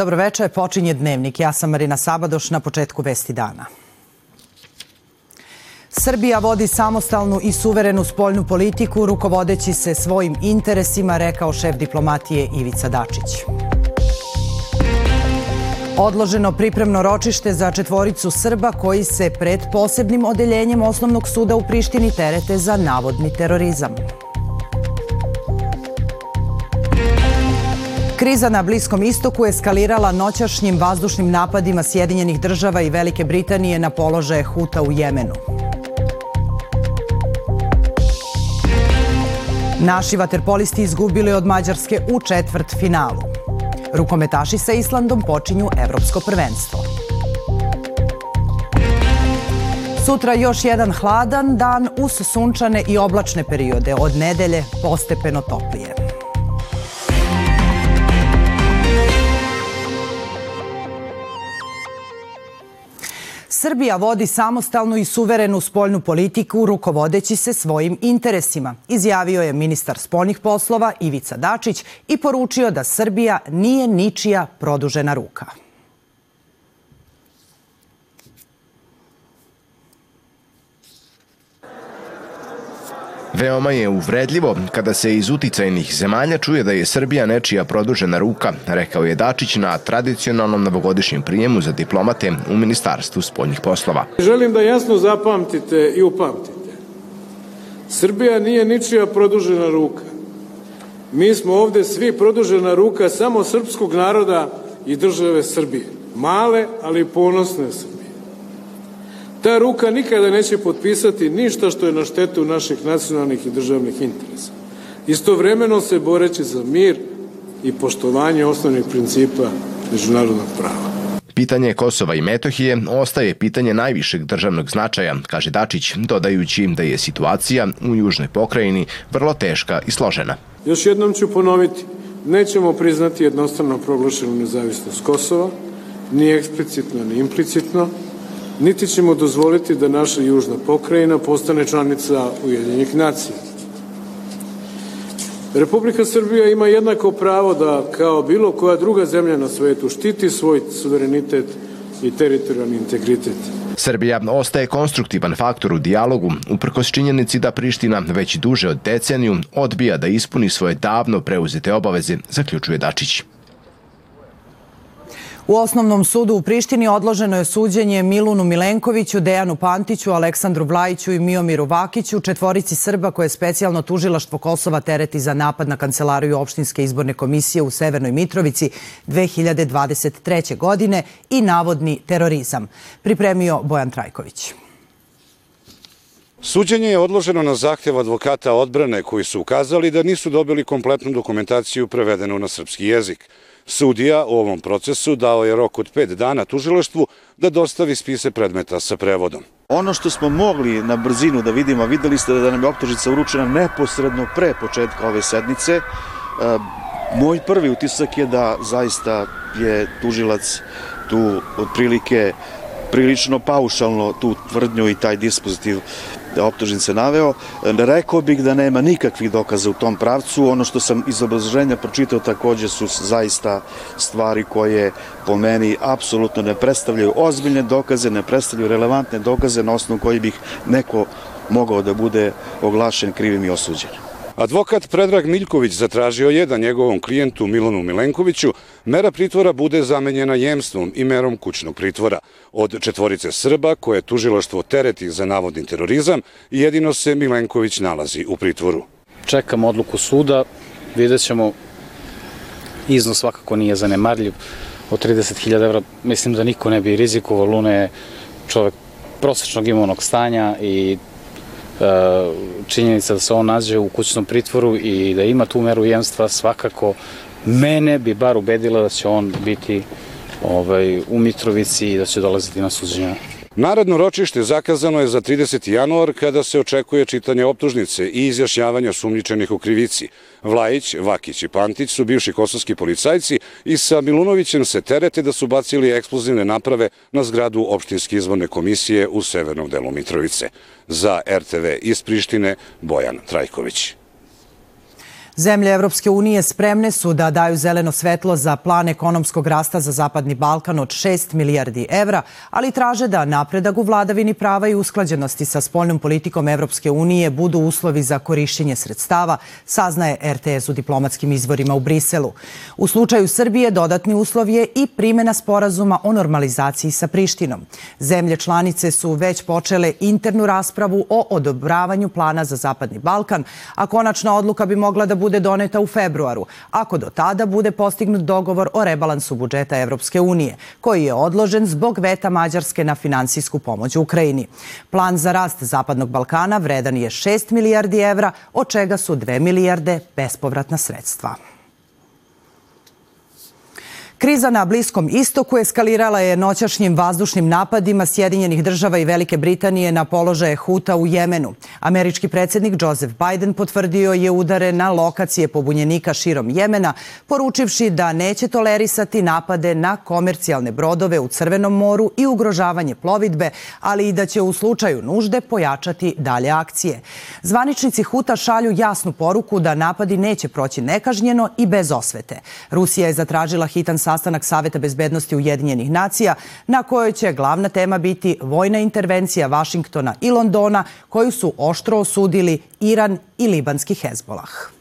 Dobro večer, počinje dnevnik. Ja sam Marina Sabadoš na početku Vesti dana. Srbija vodi samostalnu i suverenu spoljnu politiku rukovodeći se svojim interesima, rekao šef diplomatije Ivica Dačić. Odloženo pripremno ročište za četvoricu Srba koji se pred posebnim odeljenjem osnovnog suda u Prištini terete za navodni terorizam. Kriza na Bliskom istoku eskalirala noćašnjim vazdušnim napadima Sjedinjenih država i Velike Britanije na položaje Huta u Jemenu. Naši vaterpolisti izgubili od Mađarske u četvrt finalu. Rukometaši sa Islandom počinju evropsko prvenstvo. Sutra još jedan hladan dan uz sunčane i oblačne periode. Od nedelje postepeno toplije. Srbija vodi samostalnu i suverenu spoljnu politiku rukovodeći se svojim interesima, izjavio je ministar spoljnih poslova Ivica Dačić i poručio da Srbija nije ničija produžena ruka. Veoma je uvredljivo kada se iz uticajnih zemalja čuje da je Srbija nečija produžena ruka, rekao je Dačić na tradicionalnom novogodišnjem prijemu za diplomate u Ministarstvu spoljnih poslova. Želim da jasno zapamtite i upamtite. Srbija nije ničija produžena ruka. Mi smo ovde svi produžena ruka samo srpskog naroda i države Srbije. Male, ali ponosne Srbije. Ta ruka nikada neće potpisati ništa što je na štetu naših nacionalnih i državnih interesa. Istovremeno se boreći za mir i poštovanje osnovnih principa međunarodnog prava. Pitanje Kosova i Metohije ostaje pitanje najvišeg državnog značaja, kaže Dačić, dodajući im da je situacija u južnoj pokrajini vrlo teška i složena. Još jednom ću ponoviti, nećemo priznati jednostavno proglašenu nezavisnost Kosova, ni eksplicitno, ni implicitno, niti ćemo dozvoliti da naša južna pokrajina postane članica Ujedinjenih nacija. Republika Srbija ima jednako pravo da, kao bilo koja druga zemlja na svetu, štiti svoj suverenitet i teritorijalni integritet. Srbija ostaje konstruktivan faktor u dijalogu, uprkos činjenici da Priština već duže od deceniju odbija da ispuni svoje davno preuzete obaveze, zaključuje Dačić. U osnovnom sudu u Prištini odloženo je suđenje Milunu Milenkoviću, Dejanu Pantiću, Aleksandru Vlajiću i Miomiru Vakiću, četvorici Srba koje je specijalno tužilaštvo Kosova tereti za napad na kancelariju opštinske izborne komisije u Severnoj Mitrovici 2023. godine i navodni terorizam. Pripremio Bojan Trajković. Suđenje je odloženo na zahtev advokata odbrane koji su ukazali da nisu dobili kompletnu dokumentaciju prevedenu na srpski jezik. Sudija u ovom procesu dao je rok od pet dana tužilaštvu da dostavi spise predmeta sa prevodom. Ono što smo mogli na brzinu da vidimo, videli ste da nam je optužica uručena neposredno pre početka ove sednice. E, moj prvi utisak je da zaista je tužilac tu otprilike prilično paušalno tu tvrdnju i taj dispozitiv optužnice naveo. Rekao bih da nema nikakvih dokaza u tom pravcu. Ono što sam iz obrazloženja pročitao takođe su zaista stvari koje po meni apsolutno ne predstavljaju ozbiljne dokaze, ne predstavljaju relevantne dokaze na osnovu koji bih neko mogao da bude oglašen krivim i osuđenim. Advokat Predrag Miljković zatražio je da njegovom klijentu Milanu Milenkoviću mera pritvora bude zamenjena jemstvom i merom kućnog pritvora. Od četvorice Srba koje tužilaštvo tereti za navodni terorizam, jedino se Milenković nalazi u pritvoru. Čekam odluku suda, vidjet ćemo, iznos svakako nije zanemarljiv, od 30.000 evra mislim da niko ne bi rizikovao, Luna je čovek prosečnog imovnog stanja i činjenica da se on nađe u kućnom pritvoru i da ima tu meru jemstva svakako mene bi bar ubedila da će on biti ovaj, u Mitrovici i da će dolaziti na suđenje. Naredno ročište zakazano je za 30. januar kada se očekuje čitanje optužnice i izjašnjavanja sumnjičenih u krivici. Vlajić, Vakić i Pantić su bivši kosovski policajci i sa Milunovićem se terete da su bacili eksplozivne naprave na zgradu opštinske izborne komisije u severnom delu Mitrovice. Za RTV iz Prištine Bojan Trajković. Zemlje Evropske unije spremne su da daju zeleno svetlo za plan ekonomskog rasta za Zapadni Balkan od 6 milijardi evra, ali traže da napredak u vladavini prava i usklađenosti sa spoljnom politikom Evropske unije budu uslovi za korišćenje sredstava, saznaje RTS u diplomatskim izvorima u Briselu. U slučaju Srbije dodatni uslov je i primjena sporazuma o normalizaciji sa Prištinom. Zemlje članice su već počele internu raspravu o odobravanju plana za Zapadni Balkan, a konačna odluka bi mogla da bude doneta u februaru, ako do tada bude postignut dogovor o rebalansu budžeta Evropske unije, koji je odložen zbog veta Mađarske na finansijsku pomoć Ukrajini. Plan za rast Zapadnog Balkana vredan je 6 milijardi evra, od čega su 2 milijarde bespovratna sredstva. Kriza na Bliskom istoku eskalirala je noćašnjim vazdušnim napadima Sjedinjenih država i Velike Britanije na položaje Huta u Jemenu. Američki predsednik Joseph Biden potvrdio je udare na lokacije pobunjenika širom Jemena, poručivši da neće tolerisati napade na komercijalne brodove u Crvenom moru i ugrožavanje plovidbe, ali i da će u slučaju nužde pojačati dalje akcije. Zvaničnici Huta šalju jasnu poruku da napadi neće proći nekažnjeno i bez osvete. Rusija je zatražila hitan sastanak Saveta bezbednosti Ujedinjenih nacija na kojoj će glavna tema biti vojna intervencija Vašingtona i Londona koju su oštro osudili Iran i libanski Hezbolah.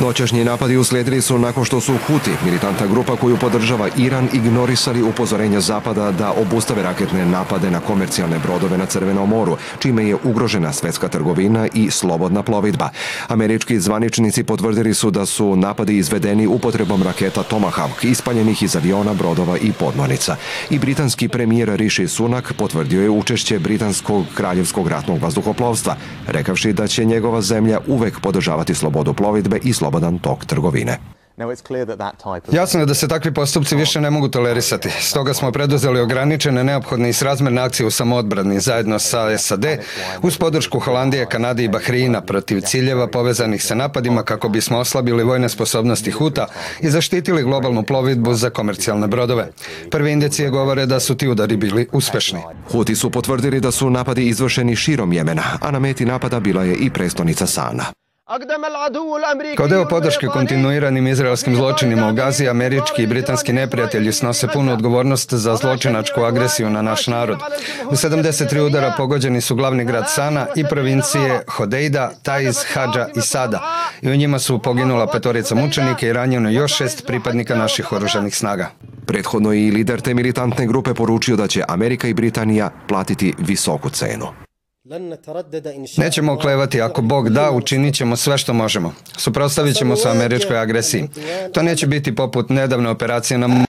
Noćašnji napadi uslijedili su nakon što su Huti, militantna grupa koju podržava Iran, ignorisali upozorenja Zapada da obustave raketne napade na komercijalne brodove na Crvenom moru, čime je ugrožena svetska trgovina i slobodna plovidba. Američki zvaničnici potvrdili su da su napadi izvedeni upotrebom raketa Tomahawk, ispaljenih iz aviona, brodova i podmornica. I britanski premijer Rishi Sunak potvrdio je učešće britanskog kraljevskog ratnog vazduhoplovstva, rekavši da će njegova zemlja uvek podržavati slobodu plovidbe i slobodu slobodan tok trgovine. Jasno je da se takvi postupci više ne mogu tolerisati. Stoga smo preduzeli ograničene, neophodne i srazmerne akcije u samoodbrani zajedno sa SAD uz podršku Holandije, Kanade i Bahrina protiv ciljeva povezanih sa napadima kako bismo oslabili vojne sposobnosti Huta i zaštitili globalnu plovidbu za komercijalne brodove. Prve indicije govore da su ti udari bili uspešni. Huti su potvrdili da su napadi izvršeni širom Jemena, a na meti napada bila je i prestonica Sana. Kao deo podrške kontinuiranim izraelskim zločinima u Gazi, američki i britanski neprijatelji snose punu odgovornost za zločinačku agresiju na naš narod. U 73 udara pogođeni su glavni grad Sana i provincije Hodeida, Taiz, Hadža i Sada i u njima su poginula petorica mučenika i ranjeno još šest pripadnika naših oružanih snaga. Prethodno i lider te militantne grupe poručio da će Amerika i Britanija platiti visoku cenu. Nećemo oklevati, ako Bog da, učinit ćemo sve što možemo. Suprostavit ćemo se američkoj agresiji. To neće biti poput nedavne operacije na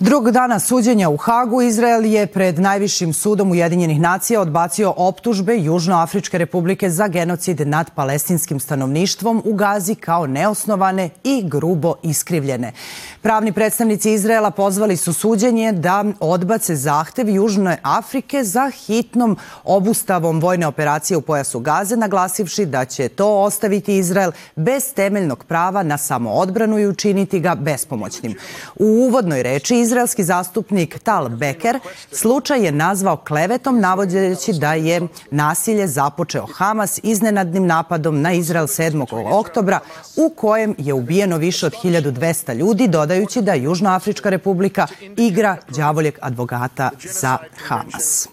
Drugog dana suđenja u Hagu, Izrael je pred najvišim sudom Ujedinjenih nacija odbacio optužbe Južnoafričke republike za genocid nad palestinskim stanovništvom u Gazi kao neosnovane i grubo iskrivljene. Pravni predstavnici Izraela pozvali su suđenje da odbace zahtev Južne Afrike za hitnom obustavom vojne operacije u pojasu Gaze, naglasivši da će to ostaviti Izrael bez temeljnog prava na samoodbranu i učiniti ga bespomoćnim. U uvodnoj reči izraelski zastupnik Tal Beker slučaj je nazvao klevetom navodeći da je nasilje započeo Hamas iznenadnim napadom na Izrael 7. oktobra u kojem je ubijeno više od 1200 ljudi, dodajući da Južnoafrička republika igra đavoljeg advogata za Hamas.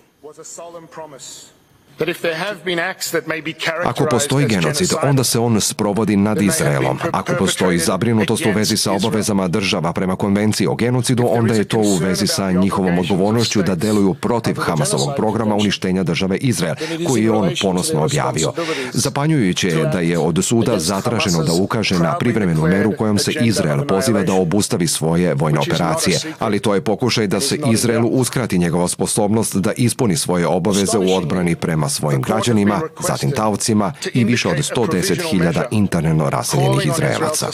Ako postoji genocid, onda se on sprovodi nad Izraelom. Ako postoji zabrinutost u vezi sa obavezama država prema konvenciji o genocidu, onda je to u vezi sa njihovom odgovornošću da deluju protiv Hamasovog programa uništenja države Izrael, koji je on ponosno objavio. Zapanjujuće je da je od suda zatraženo da ukaže na privremenu meru kojom se Izrael poziva da obustavi svoje vojne operacije, ali to je pokušaj da se Izraelu uskrati njegova sposobnost da ispuni svoje obaveze u odbrani prema prema svojim građanima, zatim taocima i više od 110.000 interno raseljenih Izraelaca.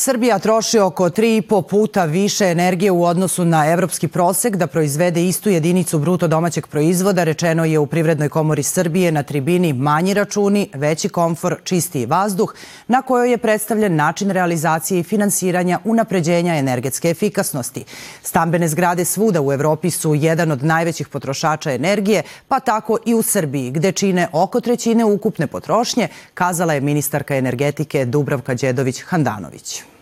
Srbija troši oko 3,5 puta više energije u odnosu na evropski prosek da proizvede istu jedinicu bruto domaćeg proizvoda, rečeno je u Privrednoj komori Srbije na tribini manji računi, veći komfor, čistiji vazduh, na kojoj je predstavljen način realizacije i finansiranja unapređenja energetske efikasnosti. Stambene zgrade svuda u Evropi su jedan od najvećih potrošača energije, pa tako i u Srbiji, gde čine oko trećine ukupne potrošnje, kazala je ministarka energetike Dubravka Đedović-Handanović.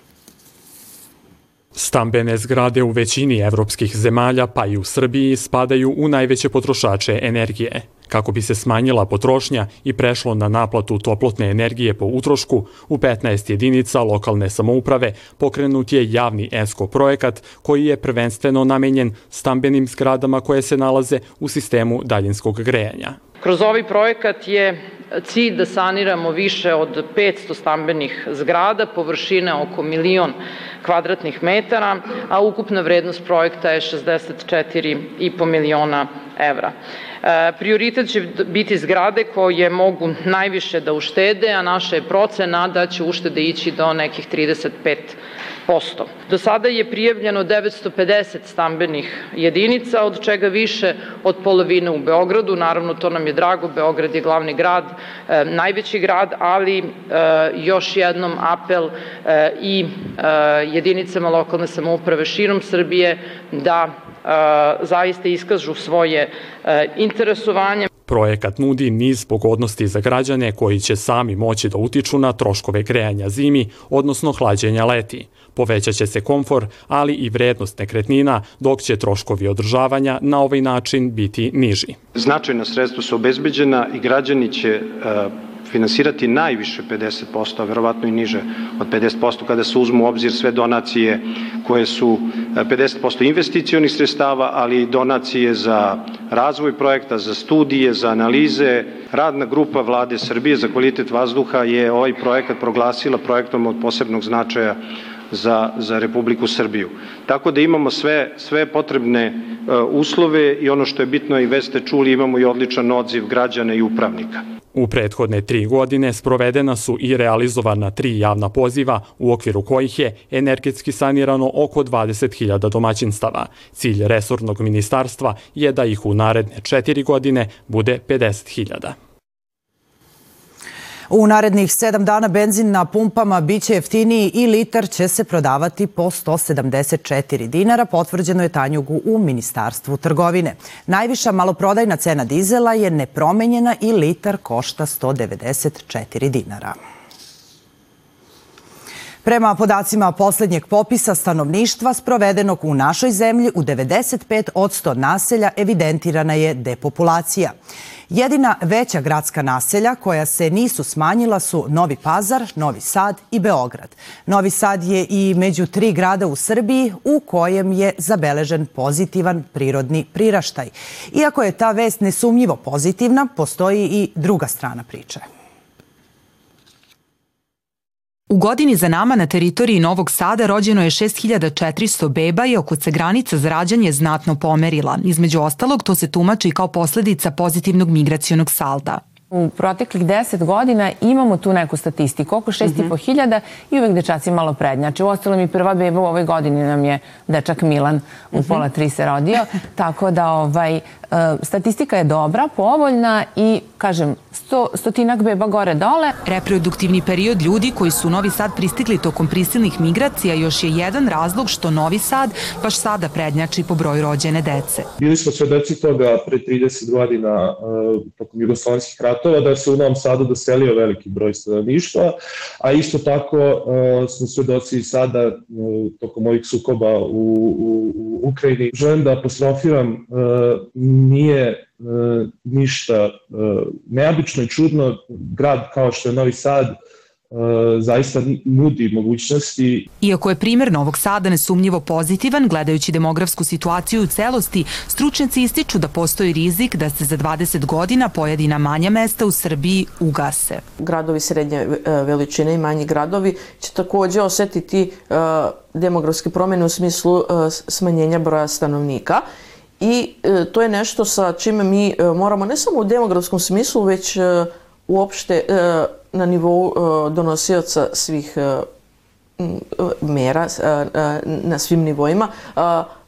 Stambene zgrade u većini evropskih zemalja, pa i u Srbiji, spadaju u najveće potrošače energije. Kako bi se smanjila potrošnja i prešlo na naplatu toplotne energije po utrošku, u 15 jedinica lokalne samouprave pokrenut je javni ESCO projekat koji je prvenstveno namenjen stambenim zgradama koje se nalaze u sistemu daljinskog grejanja. Kroz ovaj projekat je cilj da saniramo više od 500 stambenih zgrada, površine oko milion kvadratnih metara, a ukupna vrednost projekta je 64,5 miliona evra. Prioritet će biti zgrade koje mogu najviše da uštede, a naša je procena da će uštede ići do nekih 35 Do sada je prijavljeno 950 stambenih jedinica, od čega više od polovine u Beogradu. Naravno, to nam je drago, Beograd je glavni grad, e, najveći grad, ali e, još jednom apel e, i e, jedinicama lokalne samouprave širom Srbije da zaista iskažu svoje e, interesovanje. Projekat nudi niz pogodnosti za građane koji će sami moći da utiču na troškove grejanja zimi, odnosno hlađenja leti. Povećaće se komfor, ali i vrednost nekretnina, dok će troškovi održavanja na ovaj način biti niži. Značajna sredstva su obezbeđena i građani će finansirati najviše 50%, a verovatno i niže od 50% kada se uzmu u obzir sve donacije koje su 50% e, investicionih sredstava, ali i donacije za razvoj projekta, za studije, za analize. Radna grupa vlade Srbije za kvalitet vazduha je ovaj projekat proglasila projektom od posebnog značaja za, za Republiku Srbiju. Tako da imamo sve, sve potrebne uh, uslove i ono što je bitno i već ste čuli, imamo i odličan odziv građana i upravnika. U prethodne tri godine sprovedena su i realizovana tri javna poziva u okviru kojih je energetski sanirano oko 20.000 domaćinstava. Cilj resornog ministarstva je da ih u naredne četiri godine bude 50.000. U narednih sedam dana benzin na pumpama biće jeftiniji i litar će se prodavati po 174 dinara, potvrđeno je Tanjugu u Ministarstvu trgovine. Najviša maloprodajna cena dizela je nepromenjena i litar košta 194 dinara. Prema podacima poslednjeg popisa stanovništva sprovedenog u našoj zemlji u 95 od 100 naselja evidentirana je depopulacija. Jedina veća gradska naselja koja se nisu smanjila su Novi Pazar, Novi Sad i Beograd. Novi Sad je i među tri grada u Srbiji u kojem je zabeležen pozitivan prirodni priraštaj. Iako je ta vest nesumnjivo pozitivna, postoji i druga strana priče. U godini za nama na teritoriji Novog Sada rođeno je 6400 beba i oko se granica za rađanje znatno pomerila. Između ostalog, to se tumači kao posledica pozitivnog migracionog salda. U proteklih 10 godina imamo tu neku statistiku, oko 6,5 mm -hmm. hiljada i uvek dečaci malo prednjače. U ostalo mi prva beba u ovoj godini nam je dečak Milan, u mm -hmm. pola tri se rodio, tako da ovaj, E, statistika je dobra, povoljna i, kažem, sto, stotinak beba gore dole. Reproduktivni period ljudi koji su u Novi Sad pristigli tokom prisilnih migracija još je jedan razlog što Novi Sad baš sada prednjači po broju rođene dece. Bili smo svedoci toga pre 30 godina uh, tokom jugoslovenskih ratova da se u Novom Sadu doselio veliki broj stanovništva, a isto tako uh, smo svedoci sada uh, tokom ovih sukoba u, u, u Ukrajini. Želim da apostrofiram uh, nije e, ništa e, neobično i čudno. Grad kao što je Novi Sad e, zaista nudi mogućnosti. Iako je primer Novog Sada nesumnjivo pozitivan, gledajući demografsku situaciju u celosti, stručnjaci ističu da postoji rizik da se za 20 godina pojedina manja mesta u Srbiji ugase. Gradovi srednje veličine i manji gradovi će takođe osetiti demografske promene u smislu smanjenja broja stanovnika i e, to je nešto sa čime mi e, moramo ne samo u demografskom smislu, već e, uopšte e, na nivou e, donosioca svih e, mera na svim nivoima,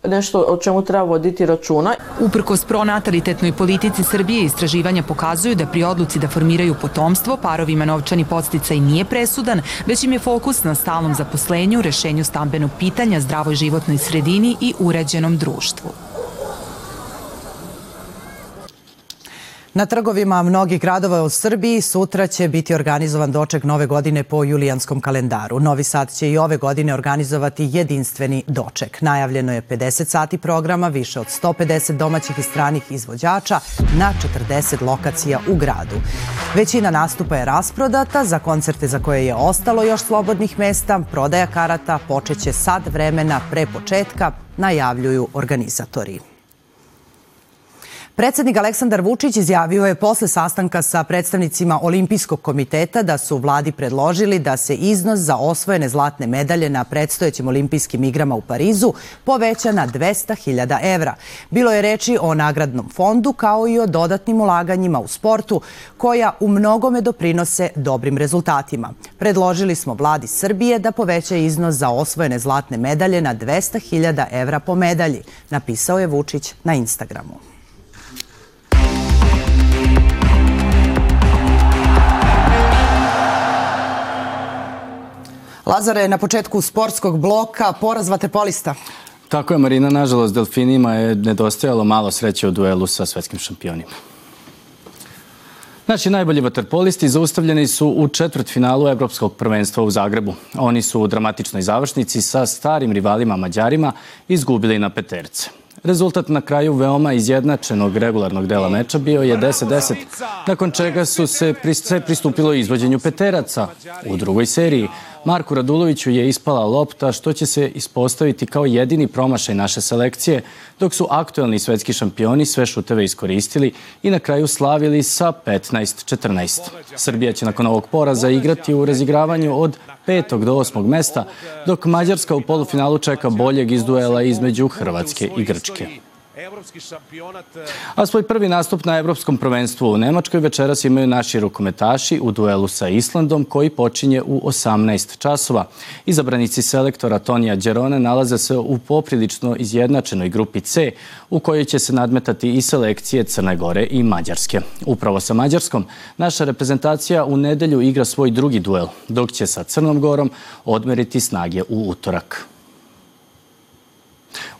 nešto o čemu treba voditi računa. Uprkos pronatalitetnoj politici Srbije istraživanja pokazuju da pri odluci da formiraju potomstvo parovima novčani podsticaj nije presudan, već im je fokus na stalnom zaposlenju, rešenju stambenog pitanja, zdravoj životnoj sredini i uređenom društvu. Na trgovima mnogih gradova u Srbiji sutra će biti organizovan doček nove godine po julijanskom kalendaru. Novi Sad će i ove godine organizovati jedinstveni doček. Najavljeno je 50 sati programa, više od 150 domaćih i stranih izvođača na 40 lokacija u gradu. Većina nastupa je rasprodata, za koncerte za koje je ostalo još slobodnih mesta, prodaja karata počeće sad vremena pre početka, najavljuju organizatori. Predsednik Aleksandar Vučić izjavio je posle sastanka sa predstavnicima Olimpijskog komiteta da su vladi predložili da se iznos za osvojene zlatne medalje na predstojećim olimpijskim igrama u Parizu poveća na 200.000 evra. Bilo je reči o nagradnom fondu kao i o dodatnim ulaganjima u sportu koja u mnogome doprinose dobrim rezultatima. Predložili smo vladi Srbije da poveća iznos za osvojene zlatne medalje na 200.000 evra po medalji, napisao je Vučić na Instagramu. Lazare, na početku sportskog bloka, poraz vaterpolista. Tako je, Marina. Nažalost, Delfinima je nedostajalo malo sreće u duelu sa svetskim šampionima. Naši najbolji vaterpolisti zaustavljeni su u četvrtfinalu Evropskog prvenstva u Zagrebu. Oni su u dramatičnoj završnici sa starim rivalima Mađarima izgubili na peterce. Rezultat na kraju veoma izjednačenog regularnog dela meča bio je 10-10, nakon čega su se pristupilo izvođenju peteraca. U drugoj seriji Marku Raduloviću je ispala lopta što će se ispostaviti kao jedini promašaj naše selekcije, dok su aktuelni svetski šampioni sve šuteve iskoristili i na kraju slavili sa 15-14. Srbija će nakon ovog poraza igrati u razigravanju od petog do osmog mesta, dok Mađarska u polufinalu čeka boljeg iz duela između Hrvatske i Grčke. A svoj prvi nastup na Evropskom prvenstvu u Nemačkoj večeras imaju naši rukometaši u duelu sa Islandom koji počinje u 18 časova. Izabranici selektora Tonija Đerone nalaze se u poprilično izjednačenoj grupi C u kojoj će se nadmetati i selekcije Crne Gore i Mađarske. Upravo sa Mađarskom naša reprezentacija u nedelju igra svoj drugi duel, dok će sa Crnom Gorom odmeriti snage u utorak.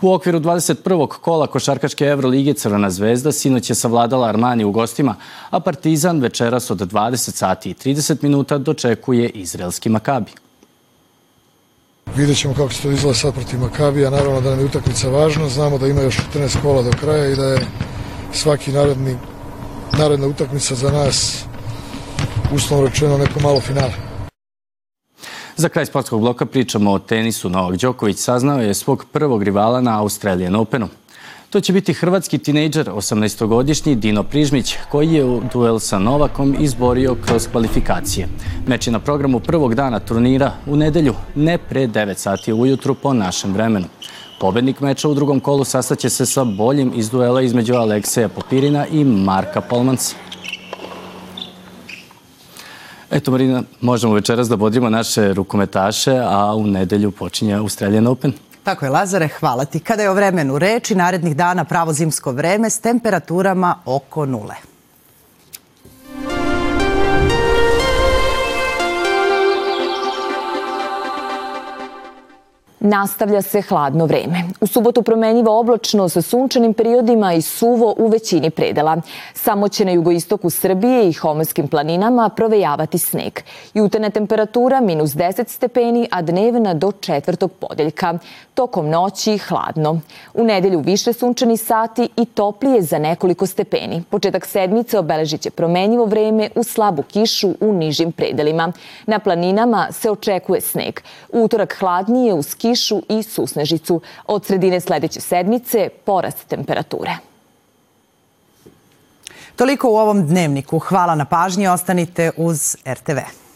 U okviru 21. kola košarkaške Evrolige Crvena zvezda sinoć je savladala Armani u gostima, a Partizan večeras od 20 sati i 30 minuta dočekuje izraelski Makabi. Vidjet ćemo kako se to izgleda sad protiv Makabija. Naravno da nam je utakmica važna. Znamo da ima još 14 kola do kraja i da je svaki naredni, naredna utakmica za nas uslovno rečeno neko malo finale. Za kraj sportskog bloka pričamo o tenisu. Novak Đoković saznao je svog prvog rivala na Australian Openu. To će biti hrvatski tinejdžer, 18-godišnji Dino Prižmić, koji je u duel sa Novakom izborio kroz kvalifikacije. Meč je na programu prvog dana turnira u nedelju, ne pre 9 sati ujutru po našem vremenu. Pobednik meča u drugom kolu sastaće se sa boljim iz duela između Alekseja Popirina i Marka Polmanca. Eto, Marina, možemo večeras da bodrimo naše rukometaše, a u nedelju počinje Australian Open. Tako je, Lazare, hvala ti. Kada je o vremenu reči, narednih dana pravo zimsko vreme s temperaturama oko nule. Nastavlja se hladno vreme. U subotu promenjivo oblačno sa sunčanim periodima i suvo u većini predela. Samo će na jugoistoku Srbije i homorskim planinama provejavati sneg. Jutarnja temperatura minus 10 stepeni, a dnevna do četvrtog podeljka. Tokom noći hladno. U nedelju više sunčani sati i toplije za nekoliko stepeni. Početak sedmice obeležit će promenjivo vreme u slabu kišu u nižim predelima. Na planinama se očekuje sneg. Utorak hladnije uz kišu kišu i susnežicu. Od sredine sledeće sedmice porast temperature. Toliko u ovom dnevniku. Hvala na pažnji. Ostanite uz RTV.